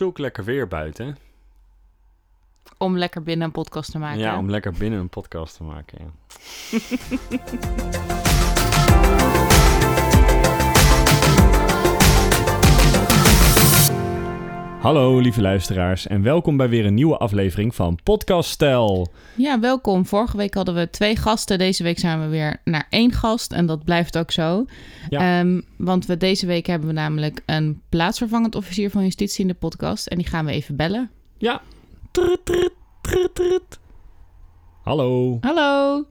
zulk lekker weer buiten. Om lekker binnen een podcast te maken. Ja, om lekker binnen een podcast te maken. Ja. Hallo lieve luisteraars en welkom bij weer een nieuwe aflevering van Podcast Stel. Ja, welkom. Vorige week hadden we twee gasten. Deze week zijn we weer naar één gast en dat blijft ook zo. Ja. Ehm, want we, deze week hebben we namelijk een plaatsvervangend officier van justitie in de podcast. En die gaan we even bellen. Ja. Trut, trut, trut, trut. Hallo. Hallo.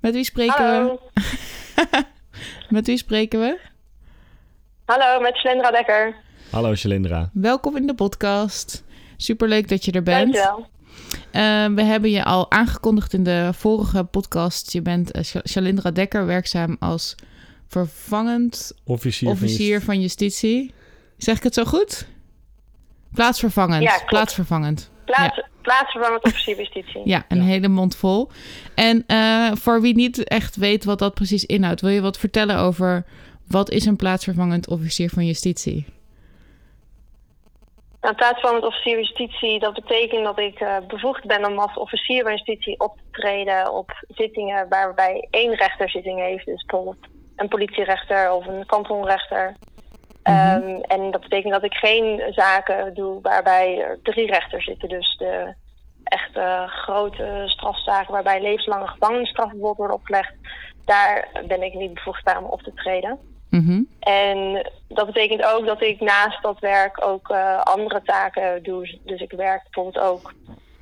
Met wie spreken Hallo. we? Met wie spreken we? Hallo, met Slendra Dekker. Hallo Shalindra. Welkom in de podcast. Superleuk dat je er bent. Dankjewel. Eh, we hebben je al aangekondigd in de vorige podcast. Je bent Sha- Shalindra Dekker, werkzaam als vervangend Officier, officier van van justitie. Zeg ik het zo goed? Plaatsvervangend. Ja. Plaatsvervangend. Plaats, Plaatsvervangend officier justitie. Ja, een Ja. hele mond vol. En eh, voor wie niet echt weet wat dat precies inhoudt, wil je wat vertellen over wat is een plaatsvervangend officier van justitie? Nou, plaatsvervangend officier justitie, dat betekent dat ik eh, bevoegd ben om als officier van justitie op te treden op zittingen waarbij één rechter zitting heeft. Dus bijvoorbeeld een politierechter of een kantonrechter. Ehm, en dat betekent dat ik geen zaken doe waarbij er drie rechters zitten. Dus de echte grote strafzaken waarbij levenslange gevangenisstraf bijvoorbeeld wordt opgelegd. Daar ben ik niet bevoegd bij om op te treden. Mhm. En dat betekent ook dat ik naast dat werk ook eh, andere taken doe. Dus ik werk bijvoorbeeld ook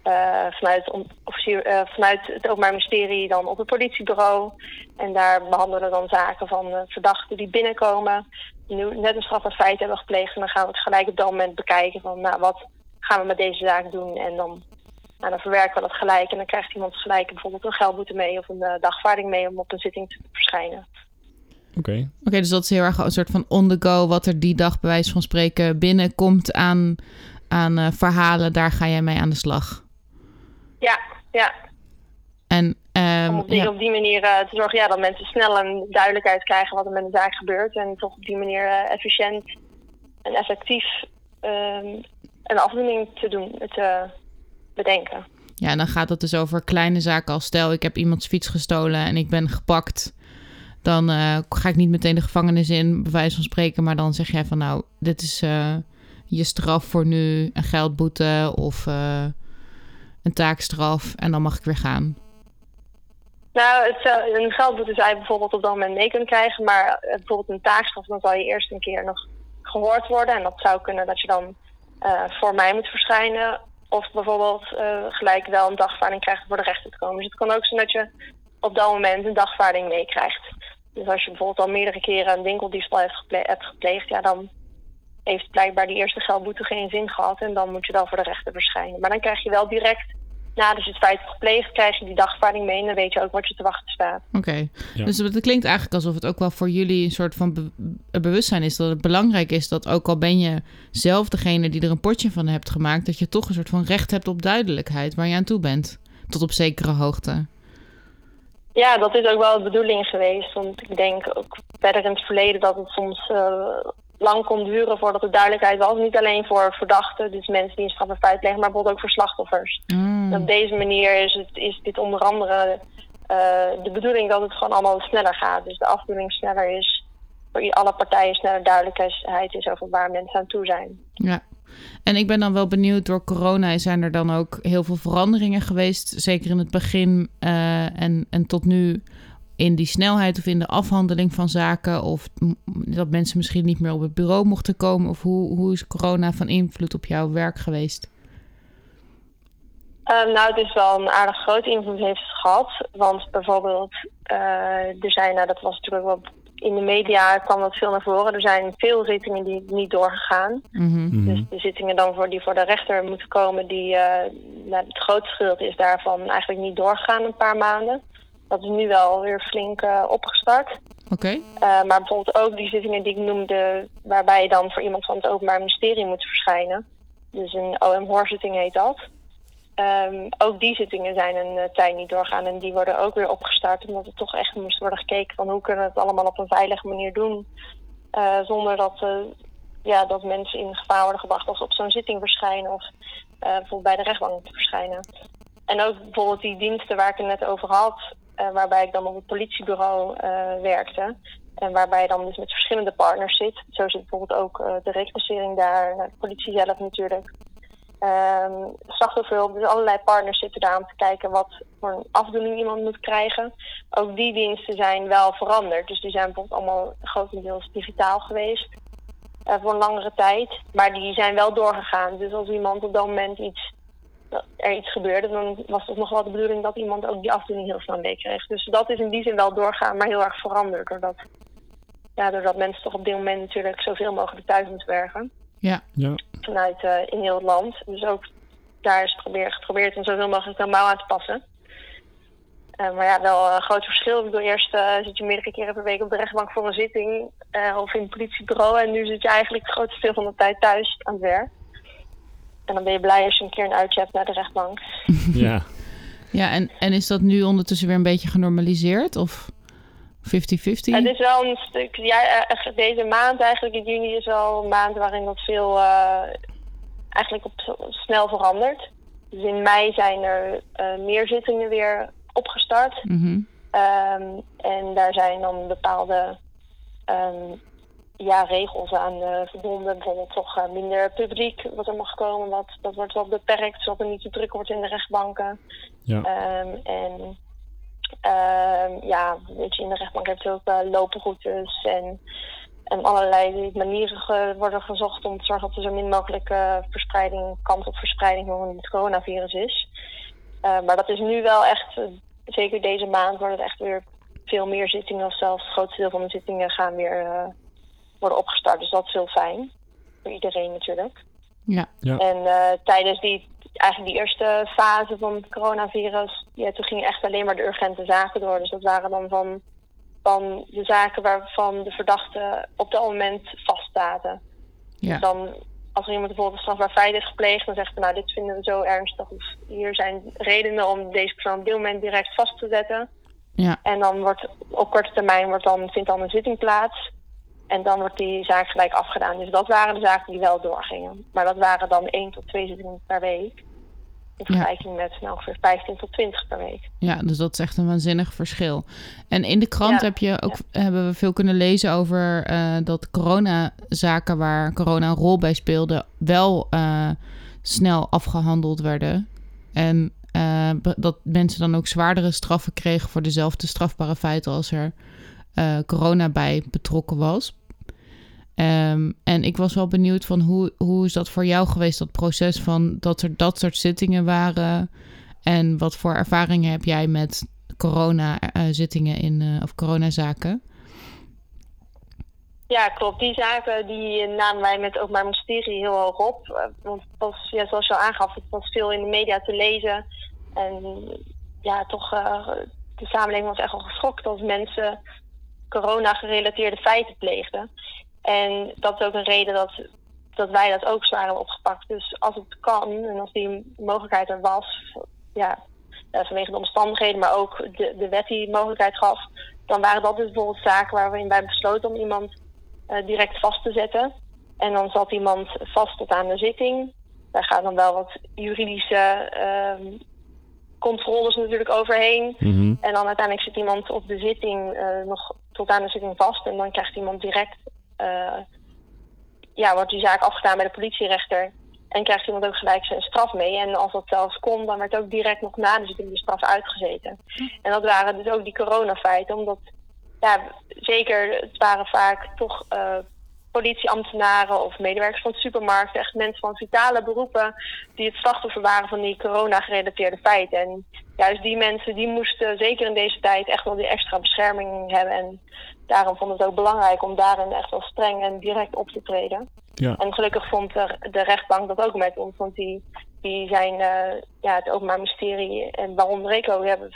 eh, vanuit, officier, eh, vanuit het Openbaar Ministerie dan op het politiebureau. En daar behandelen dan zaken van verdachten die binnenkomen. Die nu net een strafbaar feit hebben gepleegd. En dan gaan we het gelijk op dat moment bekijken van nou, wat gaan we met deze zaak doen. En dan, nou, dan verwerken we dat gelijk. En dan krijgt iemand gelijk bijvoorbeeld een geldboete mee of een dagvaarding mee om op een zitting te verschijnen. Oké. Oké, dus dat is heel erg een soort van on the go, wat er die dag bij wijze van spreken binnenkomt aan, aan eh, verhalen, daar ga jij mee aan de slag. Ja, ja. En ehm, Om op die, ja, op die manier eh, te zorgen ja, dat mensen snel een duidelijkheid krijgen wat er met de zaak gebeurt. En toch op die manier eh, efficiënt en effectief ehm, een afdoening te doen, te bedenken. ja, dan gaat het dus over kleine zaken als stel ik heb iemands fiets gestolen en ik ben gepakt. Dan eh, ga ik niet meteen de gevangenis in, bij wijze van spreken, maar dan zeg jij van nou, dit is eh, je straf voor nu, een geldboete of eh, een taakstraf en dan mag ik weer gaan. Nou, het, een geldboete zou je bijvoorbeeld op dat moment mee kunnen krijgen. Maar bijvoorbeeld een taakstraf, dan zal je eerst een keer nog gehoord worden. En dat zou kunnen dat je dan voor mij moet verschijnen. Of bijvoorbeeld gelijk wel een dagvaarding krijgt voor de rechter te komen. Dus het kan ook zijn dat je op dat moment een dagvaarding meekrijgt. Dus als je bijvoorbeeld al meerdere keren een winkeldiefstal hebt, geple- hebt gepleegd, ja, dan heeft blijkbaar die eerste geldboete geen zin gehad. En dan moet je dan voor de rechter verschijnen. Maar dan krijg je wel direct, nadat je het feit hebt gepleegd, krijg je die dagvaarding mee. En dan weet je ook wat je te wachten staat. Oké, Ja. dus het klinkt eigenlijk alsof het ook wel voor jullie een soort van be- bewustzijn is dat het belangrijk is dat ook al ben je zelf degene die er een potje van hebt gemaakt, dat je toch een soort van recht hebt op duidelijkheid waar je aan toe bent, tot op zekere hoogte. Ja, dat is ook wel de bedoeling geweest. Want ik denk ook verder in het verleden dat het soms eh, lang kon duren voordat er duidelijkheid was. Niet alleen voor verdachten, dus mensen die een strafbaar feit plegen, maar bijvoorbeeld ook voor slachtoffers. Mm. Op deze manier is, het, is dit onder andere eh, de bedoeling dat het gewoon allemaal sneller gaat. Dus de afdoening sneller is, voor alle partijen sneller duidelijkheid is over waar mensen aan toe zijn. Ja. En ik ben dan wel benieuwd, door corona zijn er dan ook heel veel veranderingen geweest. Zeker in het begin eh, en, en tot nu in die snelheid of in de afhandeling van zaken. Of dat mensen misschien niet meer op het bureau mochten komen. Of hoe, hoe is corona van invloed op jouw werk geweest? Eh, nou, het is wel een aardig grote invloed heeft gehad. Want bijvoorbeeld, eh, er zijn, nou, dat was natuurlijk wel in de media kwam dat veel naar voren. Er zijn veel zittingen die niet doorgegaan. Mhm. Dus de zittingen dan voor die voor de rechter moeten komen, die, eh, nou, het grootste gedeelte is daarvan eigenlijk niet doorgegaan een paar maanden. Dat is nu wel weer flink eh, opgestart. Oké. Eh, maar bijvoorbeeld ook die zittingen die ik noemde, waarbij je dan voor iemand van het Openbaar Ministerie moet verschijnen. Dus een OM-hoorzitting heet dat. Ehm, ook die zittingen zijn een eh, tijd niet doorgaan en die worden ook weer opgestart. Omdat er toch echt moest worden gekeken van hoe kunnen we het allemaal op een veilige manier doen. eh, zonder dat eh, ja, dat mensen in gevaar worden gebracht als ze op zo'n zitting verschijnen of bijvoorbeeld bij de rechtbank te verschijnen. En ook bijvoorbeeld die diensten waar ik het net over had, waarbij ik dan op het politiebureau werkte. En waarbij je dan dus met verschillende partners zit. Zo zit bijvoorbeeld ook de reclassering daar, de politie zelf natuurlijk. Um, slachtofferhulp, dus allerlei partners zitten daar om te kijken wat voor een afdoening iemand moet krijgen. Ook die diensten zijn wel veranderd. Dus die zijn bijvoorbeeld allemaal grotendeels digitaal geweest uh, voor een langere tijd. Maar die zijn wel doorgegaan. Dus als iemand op dat moment iets, er iets gebeurde, dan was het nog wel de bedoeling dat iemand ook die afdoening heel snel meekreeg. Dus dat is in die zin wel doorgaan, maar heel erg veranderd. Doordat, ja, doordat mensen toch op dit moment natuurlijk zoveel mogelijk thuis moeten werken. Ja. ja. Vanuit uh, in heel het land. Dus ook daar is geprobeerd, geprobeerd om zoveel mogelijk normaal aan te passen. Uh, maar ja, wel een groot verschil. Ik bedoel, eerst uh, zit je meerdere keren per week op de rechtbank voor een zitting of in het politiebureau. En nu zit je eigenlijk het grootste deel van de tijd thuis aan het werk. En dan ben je blij als je een keer een uitje hebt naar de rechtbank. Ja. ja, en, en is dat nu ondertussen weer een beetje genormaliseerd? Of 50-50? Het is wel een stuk. Ja, deze maand eigenlijk, in juni, is wel een maand waarin dat veel uh, eigenlijk op, snel verandert. Dus in mei zijn er uh, meer zittingen weer opgestart. Mm -hmm. um, en daar zijn dan bepaalde um, ja, regels aan uh, verbonden. Bijvoorbeeld toch uh, minder publiek wat er mag komen. Wat, dat wordt wel beperkt, zodat er niet te druk wordt in de rechtbanken. Ja. Um, en ja, weet je, in de rechtbank heb je ook uh, lopenroutes en, en allerlei manieren worden gezocht om te zorgen dat er zo min mogelijk uh, verspreiding, kans op verspreiding van het coronavirus is. maar dat is nu wel echt, zeker deze maand, wordt het echt weer veel meer zittingen, of zelfs het grootste deel van de zittingen gaan weer worden opgestart. Dus dat is heel fijn. Voor iedereen natuurlijk. Ja. ja. En tijdens die eigenlijk die eerste fase van het coronavirus, ja, toen gingen echt alleen maar de urgente zaken door. Dus dat waren dan van, van de zaken waarvan de verdachten op dat moment vaststaten. Ja. Dus dan, als er iemand bijvoorbeeld een strafbaar feit is gepleegd, dan zegt hij, nou, dit vinden we zo ernstig. Of hier zijn redenen om deze persoon op dit moment direct vast te zetten. Ja. En dan wordt op korte termijn wordt dan, vindt dan een zitting plaats. En dan wordt die zaak gelijk afgedaan. Dus dat waren de zaken die wel doorgingen. Maar dat waren dan één tot twee zittingen per week. In vergelijking ja. met nou, ongeveer 15 tot 20 per week. Ja, dus dat is echt een waanzinnig verschil. En in de krant Ja, heb je ook, ja. hebben we veel kunnen lezen over eh, dat coronazaken waar corona een rol bij speelde, wel eh, snel afgehandeld werden. En eh, dat mensen dan ook zwaardere straffen kregen voor dezelfde strafbare feiten als er corona bij betrokken was. Ehm, en ik was wel benieuwd van hoe, hoe is dat voor jou geweest, dat proces van dat er dat soort zittingen waren. En wat voor ervaringen heb jij met corona-zittingen in, eh, of coronazaken? Ja, klopt. Die zaken die namen wij met Openbaar Ministerie heel hoog op. Eh, Want het ja, zoals je al aangaf, het was veel in de media te lezen. En ja, toch, uh, de samenleving was echt al geschokt als mensen corona-gerelateerde feiten pleegden. En dat is ook een reden dat, dat wij dat ook zwaar hebben opgepakt. Dus als het kan en als die mogelijkheid er was, ja, uh, vanwege de omstandigheden, maar ook de, de wet die mogelijkheid gaf, dan waren dat dus bijvoorbeeld zaken waarin wij besloten om iemand uh, direct vast te zetten. En dan zat iemand vast tot aan de zitting. Daar gaan dan wel wat juridische uh, controles natuurlijk overheen. Mm -hmm. En dan uiteindelijk zit iemand op de zitting uh, nog tot aan de zitting vast. En dan krijgt iemand direct, ja, wordt die zaak afgedaan bij de politierechter. En krijgt iemand ook gelijk zijn straf mee. En als dat zelfs kon, dan werd ook direct nog na de zitting de straf uitgezeten. En dat waren dus ook die coronafeiten. Omdat, ja, zeker, het waren vaak toch uh, politieambtenaren of medewerkers van de supermarkt. Echt mensen van vitale beroepen die het slachtoffer waren van die corona-gerelateerde feiten. En juist die mensen, die moesten zeker in deze tijd echt wel die extra bescherming hebben. En daarom vond het ook belangrijk om daarin echt wel streng en direct op te treden. Ja. En gelukkig vond de, de rechtbank dat ook met ons, want die, die zijn, uh, ja, het Openbaar Ministerie en Baron Reco hebben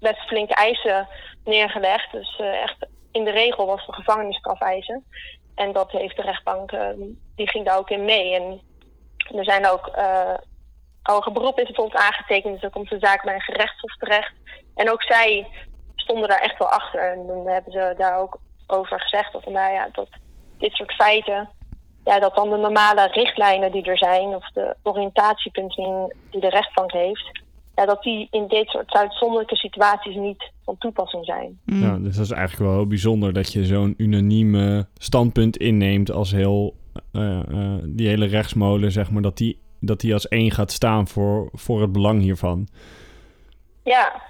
best flinke eisen neergelegd. Dus uh, echt in de regel was de gevangenisstraf eisen. En dat heeft de rechtbank, uh, die ging daar ook in mee. En er zijn ook, hoger beroep is bijvoorbeeld aangetekend, dus dan komt de zaak bij een gerechtshof terecht. En ook zij stonden daar echt wel achter. En dan hebben ze daar ook over gezegd, dat nou ja, dat dit soort feiten ja, dat dan de normale richtlijnen die er zijn, of de oriëntatiepunten die de rechtbank heeft, ja, dat die in dit soort uitzonderlijke situaties niet van toepassing zijn. Mm. Ja, dus dat is eigenlijk wel heel bijzonder dat je zo'n unaniem standpunt inneemt als heel uh, uh, die hele rechtsmolen, zeg maar, dat die, dat die als één gaat staan voor, voor het belang hiervan. Ja.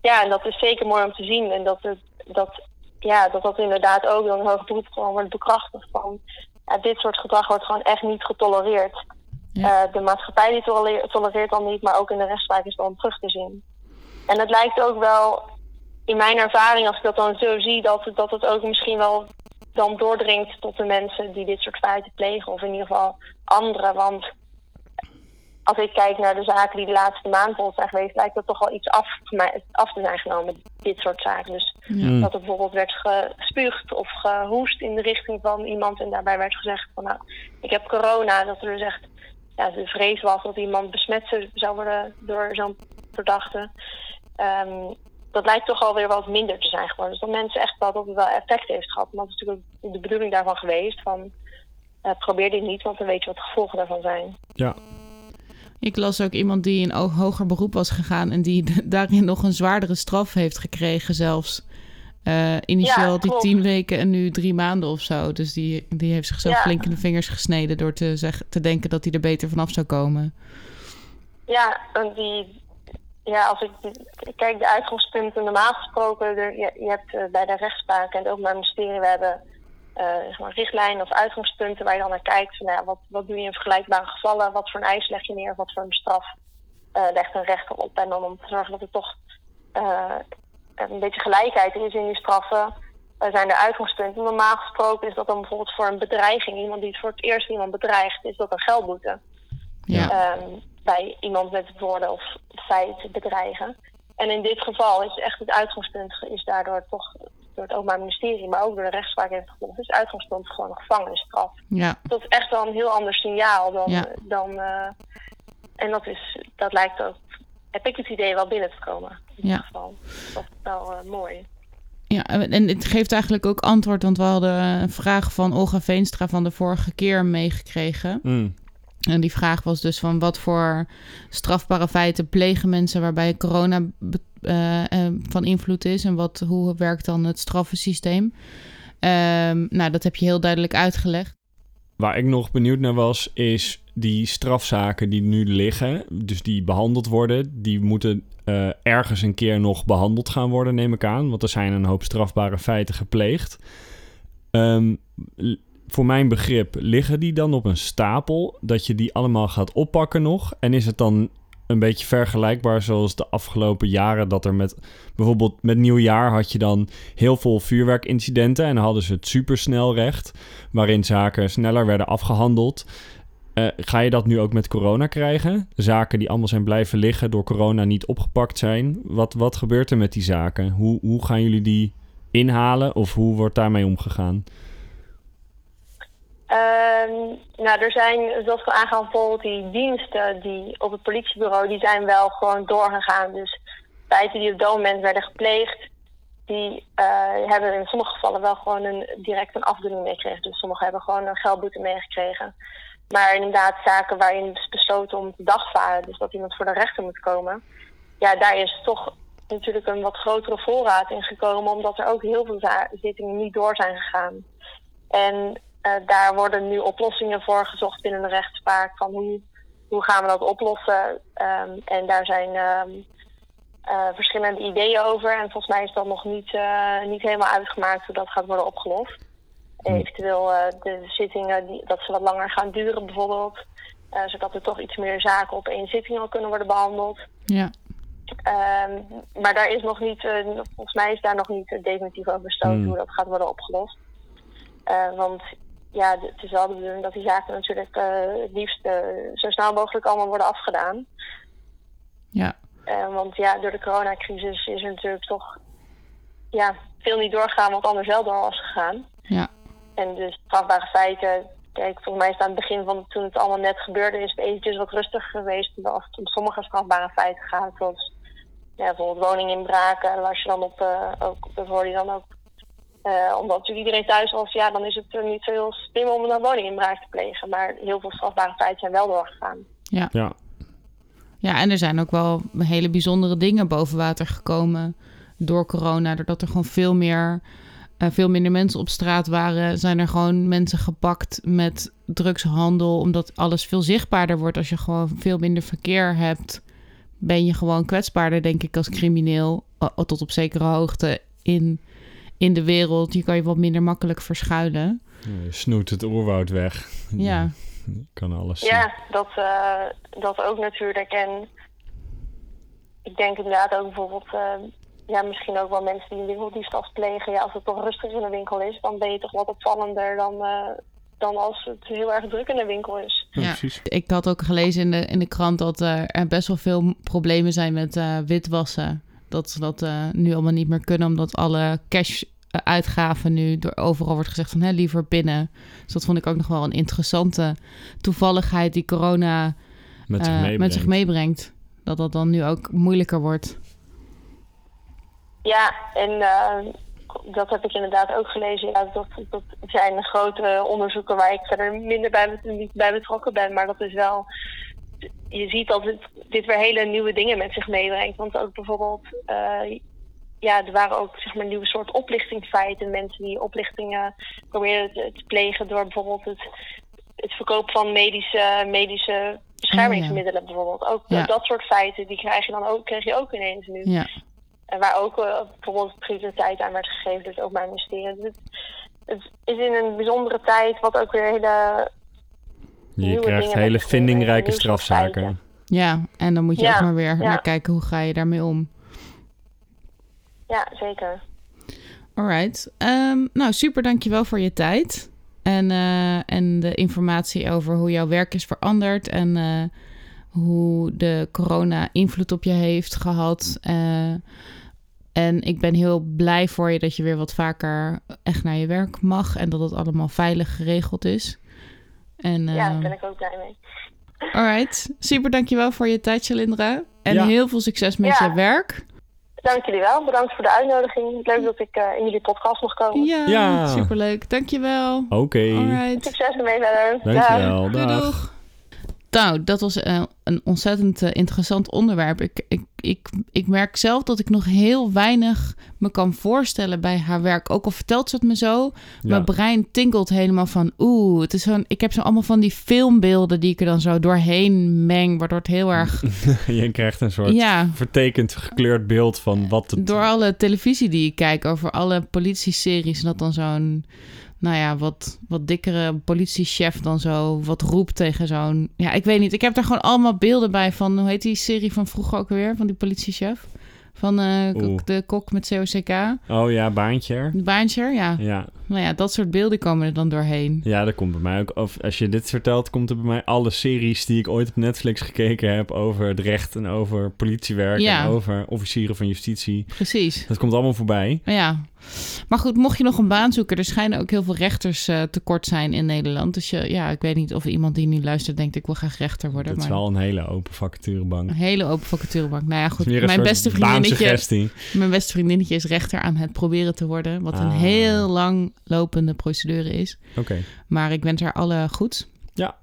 ja, en dat is zeker mooi om te zien. En dat het, dat, ja, dat, dat inderdaad ook door een hoger beroep gewoon wordt bekrachtigd van ja, dit soort gedrag wordt gewoon echt niet getolereerd. Ja. Uh, de maatschappij die tolereert, tolereert dan niet, maar ook in de rechtspraak is dan terug te zien. En het lijkt ook wel, in mijn ervaring, als ik dat dan zo zie, dat, dat het ook misschien wel dan doordringt tot de mensen die dit soort feiten plegen, of in ieder geval anderen. Want als ik kijk naar de zaken die de laatste maand bijvoorbeeld zijn geweest, lijkt dat toch wel iets af, af te zijn genomen, dit soort zaken. Dus ja. dat er bijvoorbeeld werd gespuugd of gehoest in de richting van iemand en daarbij werd gezegd van nou, ik heb corona. Dat er dus echt ja, de vrees was dat iemand besmet zou worden door zo'n verdachte. Um, dat lijkt toch alweer wat minder te zijn geworden. Dus dat mensen echt wel dat het wel effect heeft gehad. Maar dat is natuurlijk de bedoeling daarvan geweest. Van, uh, probeer dit niet, want dan weet je wat de gevolgen daarvan zijn. Ja. Ik las ook iemand die in hoger beroep was gegaan... en die daarin nog een zwaardere straf heeft gekregen zelfs. Uh, initieel ja, die tien weken en nu drie maanden of zo. Dus die, die heeft zichzelf ja. flink in de vingers gesneden... door te, zeg, te denken dat hij er beter vanaf zou komen. Ja, en die, ja, als ik, kijk de uitgangspunten normaal gesproken, er, je, je, hebt uh, bij de rechtspraak en het Openbaar Ministerie, we hebben uh, richtlijnen of uitgangspunten waar je dan naar kijkt. Van, nou ja, wat, wat doe je in vergelijkbare gevallen? Wat voor een eis leg je neer? Wat voor een straf uh, legt een rechter op? En dan om te zorgen dat er toch een beetje gelijkheid is in die straffen, zijn er uitgangspunten. Normaal gesproken is dat dan bijvoorbeeld voor een bedreiging, iemand die het voor het eerst iemand bedreigt, is dat een geldboete. Ja. Um, bij iemand met woorden of feit bedreigen. En in dit geval is echt het uitgangspunt is daardoor toch door het Openbaar Ministerie, maar ook door de rechtspraak heeft gevolgd, is het uitgangspunt gewoon een gevangenisstraf. Ja. Dat is echt wel een heel ander signaal dan. Ja. dan uh, en dat, is, dat lijkt ook, heb ik het idee, wel binnen te komen. In ja. geval. Dat is wel uh, mooi. Ja, en het geeft eigenlijk ook antwoord, want we hadden een vraag van Olga Veenstra van de vorige keer meegekregen. Mm. En die vraag was dus van wat voor strafbare feiten plegen mensen waarbij corona uh, uh, van invloed is en wat, hoe werkt dan het straffensysteem. Um, nou, dat heb je heel duidelijk uitgelegd. Waar ik nog benieuwd naar was, is die strafzaken die nu liggen, dus die behandeld worden, die moeten uh, ergens een keer nog behandeld gaan worden, neem ik aan. Want er zijn een hoop strafbare feiten gepleegd. Um, voor mijn begrip, liggen die dan op een stapel dat je die allemaal gaat oppakken nog? En is het dan een beetje vergelijkbaar zoals de afgelopen jaren dat er met bijvoorbeeld met nieuwjaar had je dan heel veel vuurwerkincidenten en hadden ze het supersnel recht, waarin zaken sneller werden afgehandeld. Uh, ga je dat nu ook met corona krijgen? Zaken die allemaal zijn blijven liggen door corona niet opgepakt zijn. Wat, wat gebeurt er met die zaken? Hoe, hoe gaan jullie die inhalen of hoe wordt daarmee omgegaan? Um, nou, er zijn, zoals we aangaan, bijvoorbeeld die diensten die op het politiebureau, die zijn wel gewoon doorgegaan. Dus feiten die op dat moment werden gepleegd, die uh, hebben in sommige gevallen wel gewoon een, direct een afdoening meegekregen. Dus sommigen hebben gewoon een geldboete meegekregen. Maar inderdaad, zaken waarin is besloten om te dagvaren, dus dat iemand voor de rechter moet komen, ja, daar is toch natuurlijk een wat grotere voorraad in gekomen, omdat er ook heel veel zittingen niet door zijn gegaan. En daar worden nu oplossingen voor gezocht binnen de rechtspraak. Van hoe, hoe gaan we dat oplossen? Um, en daar zijn um, uh, verschillende ideeën over. En volgens mij is dat nog niet, uh, niet helemaal uitgemaakt hoe dat gaat worden opgelost. Eventueel de zittingen die, dat ze wat langer gaan duren bijvoorbeeld. zodat er toch iets meer zaken op één zitting al kunnen worden behandeld. Ja. Um, maar daar is nog niet, volgens mij is daar nog niet definitief over besloten Hmm. hoe dat gaat worden opgelost. want ja, het is wel de bedoeling dat die zaken natuurlijk uh, het liefst uh, zo snel mogelijk allemaal worden afgedaan. Ja. Uh, want ja, door de coronacrisis is er natuurlijk toch ja, veel niet doorgegaan wat anders wel door was gegaan. Ja. En dus strafbare feiten, kijk, volgens mij is het aan het begin van toen het allemaal net gebeurde, is het eventjes wat rustiger geweest als het om sommige strafbare feiten gaat. Zoals ja, bijvoorbeeld woninginbraken, waar je dan op, ook, daar hoor je dan ook Eh, omdat natuurlijk iedereen thuis was, ja, dan is het er niet zo heel slim om een woninginbraak te plegen. Maar heel veel strafbare feiten zijn wel doorgegaan. Ja. Ja. Ja, en er zijn ook wel hele bijzondere dingen boven water gekomen door corona. Doordat er gewoon veel meer, eh, veel minder mensen op straat waren, zijn er gewoon mensen gepakt met drugshandel. Omdat alles veel zichtbaarder wordt als je gewoon veel minder verkeer hebt. Ben je gewoon kwetsbaarder, denk ik, als crimineel. eh, tot op zekere hoogte in, in de wereld. Je kan je wat minder makkelijk verschuilen. Je snoet het oerwoud weg. Ja. Je kan alles zien. Ja, dat, eh, dat ook natuurlijk. En ik denk inderdaad ook bijvoorbeeld, eh, ja, misschien ook wel mensen die een winkeldiefstal plegen. Ja, als het toch rustig in de winkel is, dan ben je toch wat opvallender dan, eh, dan als het heel erg druk in de winkel is. Ja, precies. Ik had ook gelezen in de, in de krant dat er best wel veel problemen zijn met eh, witwassen. Dat ze dat eh, nu allemaal niet meer kunnen, omdat alle cash-uitgaven nu door overal wordt gezegd van hè, liever binnen. Dus dat vond ik ook nog wel een interessante toevalligheid die corona Met zich eh, meebrengt. met zich meebrengt. Dat dat dan nu ook moeilijker wordt. Ja, en eh, dat heb ik inderdaad ook gelezen. Ja, dat, dat zijn grote onderzoeken waar ik verder minder bij, niet bij betrokken ben. Maar dat is wel. Je ziet dat het, dit weer hele nieuwe dingen met zich meebrengt. Want ook bijvoorbeeld. eh, ja, er waren ook zeg maar nieuwe soort oplichtingsfeiten. Mensen die oplichtingen probeerden te, te plegen door bijvoorbeeld het, het verkopen van medische, medische beschermingsmiddelen bijvoorbeeld. Ook Ja. dat soort feiten, die krijg je dan ook, krijg je ook ineens nu. Ja, En waar ook eh, bijvoorbeeld prioriteit aan werd gegeven door het Openbaar Ministerie. Dus het, het is in een bijzondere tijd wat ook weer hele... Je krijgt hele vindingrijke strafzaken. ja, en dan moet je Ja, ook maar weer ja. naar kijken hoe ga je daarmee om. Ja, zeker. Alright. Ehm, nou, super dankjewel voor je tijd. En, eh, en de informatie over hoe jouw werk is veranderd. En eh, hoe de corona invloed op je heeft gehad. Eh, en ik ben heel blij voor je dat je weer wat vaker echt naar je werk mag. En dat het allemaal veilig geregeld is. En, ja, daar eh, ben ik ook blij mee. alright. Super dankjewel voor je tijd, Shalindra. En Ja. heel veel succes met Ja. je werk. Dank jullie wel. Bedankt voor de uitnodiging. Leuk dat ik eh, in jullie podcast mocht komen. Ja, Ja. superleuk. Dankjewel. Oké, Alright. Succes ermee verder. Dag. dankjewel. Doei, doeg. Nou, dat was eh, een ontzettend eh, interessant onderwerp. Ik, ik, ik, ik merk zelf dat ik nog heel weinig me kan voorstellen bij haar werk. Ook al vertelt ze het me zo, mijn brein tinkelt helemaal van... Oeh, het is zo'n, ik heb zo allemaal van die filmbeelden die ik er dan zo doorheen meng... waardoor het heel erg... Je krijgt een soort ja, vertekend gekleurd beeld van wat het... door alle televisie die ik kijk over alle politieseries... en dat dan zo'n, nou ja, wat, wat dikkere politiechef dan zo wat roept tegen zo'n... Ja, ik weet niet. Ik heb daar gewoon allemaal beelden bij van... Hoe heet die serie van vroeger ook weer? Van die politiechef? Van eh, de kok met COCK. Oh ja, baantje baantje, ja. Ja. Nou ja, dat soort beelden komen er dan doorheen. ja, dat komt bij mij ook. Of als je dit vertelt, komt er bij mij alle series die ik ooit op Netflix gekeken heb over het recht en over politiewerk Ja. en over officieren van justitie. Precies. Dat komt allemaal voorbij. Ja. Maar goed, mocht je nog een baan zoeken, er schijnen ook heel veel rechters eh, tekort zijn in Nederland. Dus je, ja, ik weet niet of iemand die nu luistert denkt, ik wil graag rechter worden. Dat is maar wel een hele open vacaturebank. Een hele open vacaturebank. Nou ja, goed. Mijn beste, vriendinnetje, mijn beste vriendinnetje is rechter aan het proberen te worden. Wat een Ah. heel lang lopende procedure is. Oké. Maar ik wens haar alle goed. Ja.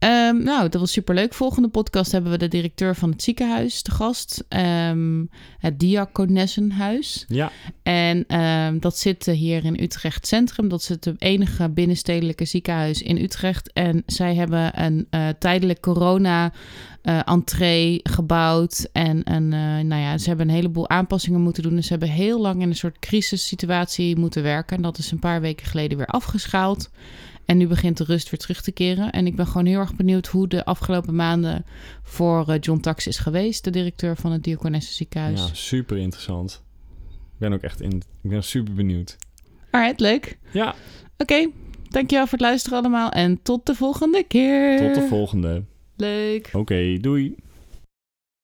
Ehm, nou, dat was superleuk. Volgende podcast hebben we de directeur van het ziekenhuis te gast. Ehm, het Diakonessenhuis. Ja. En ehm, dat zit eh, hier in Utrecht Centrum. Dat is het enige binnenstedelijke ziekenhuis in Utrecht. En zij hebben een eh, tijdelijk corona eh entree gebouwd. En een, eh, nou ja, ze hebben een heleboel aanpassingen moeten doen. Dus ze hebben heel lang in een soort crisissituatie moeten werken. En dat is een paar weken geleden weer afgeschaald. En nu begint de rust weer terug te keren. En ik ben gewoon heel erg benieuwd hoe de afgelopen maanden voor eh, John Tax is geweest, de directeur van het Diakonesse ziekenhuis. ja, super interessant. Ik ben ook echt in, ik ben super benieuwd. Alright, leuk. Ja, Oké, dankjewel voor het luisteren allemaal en tot de volgende keer. tot de volgende. Leuk. Oké, doei.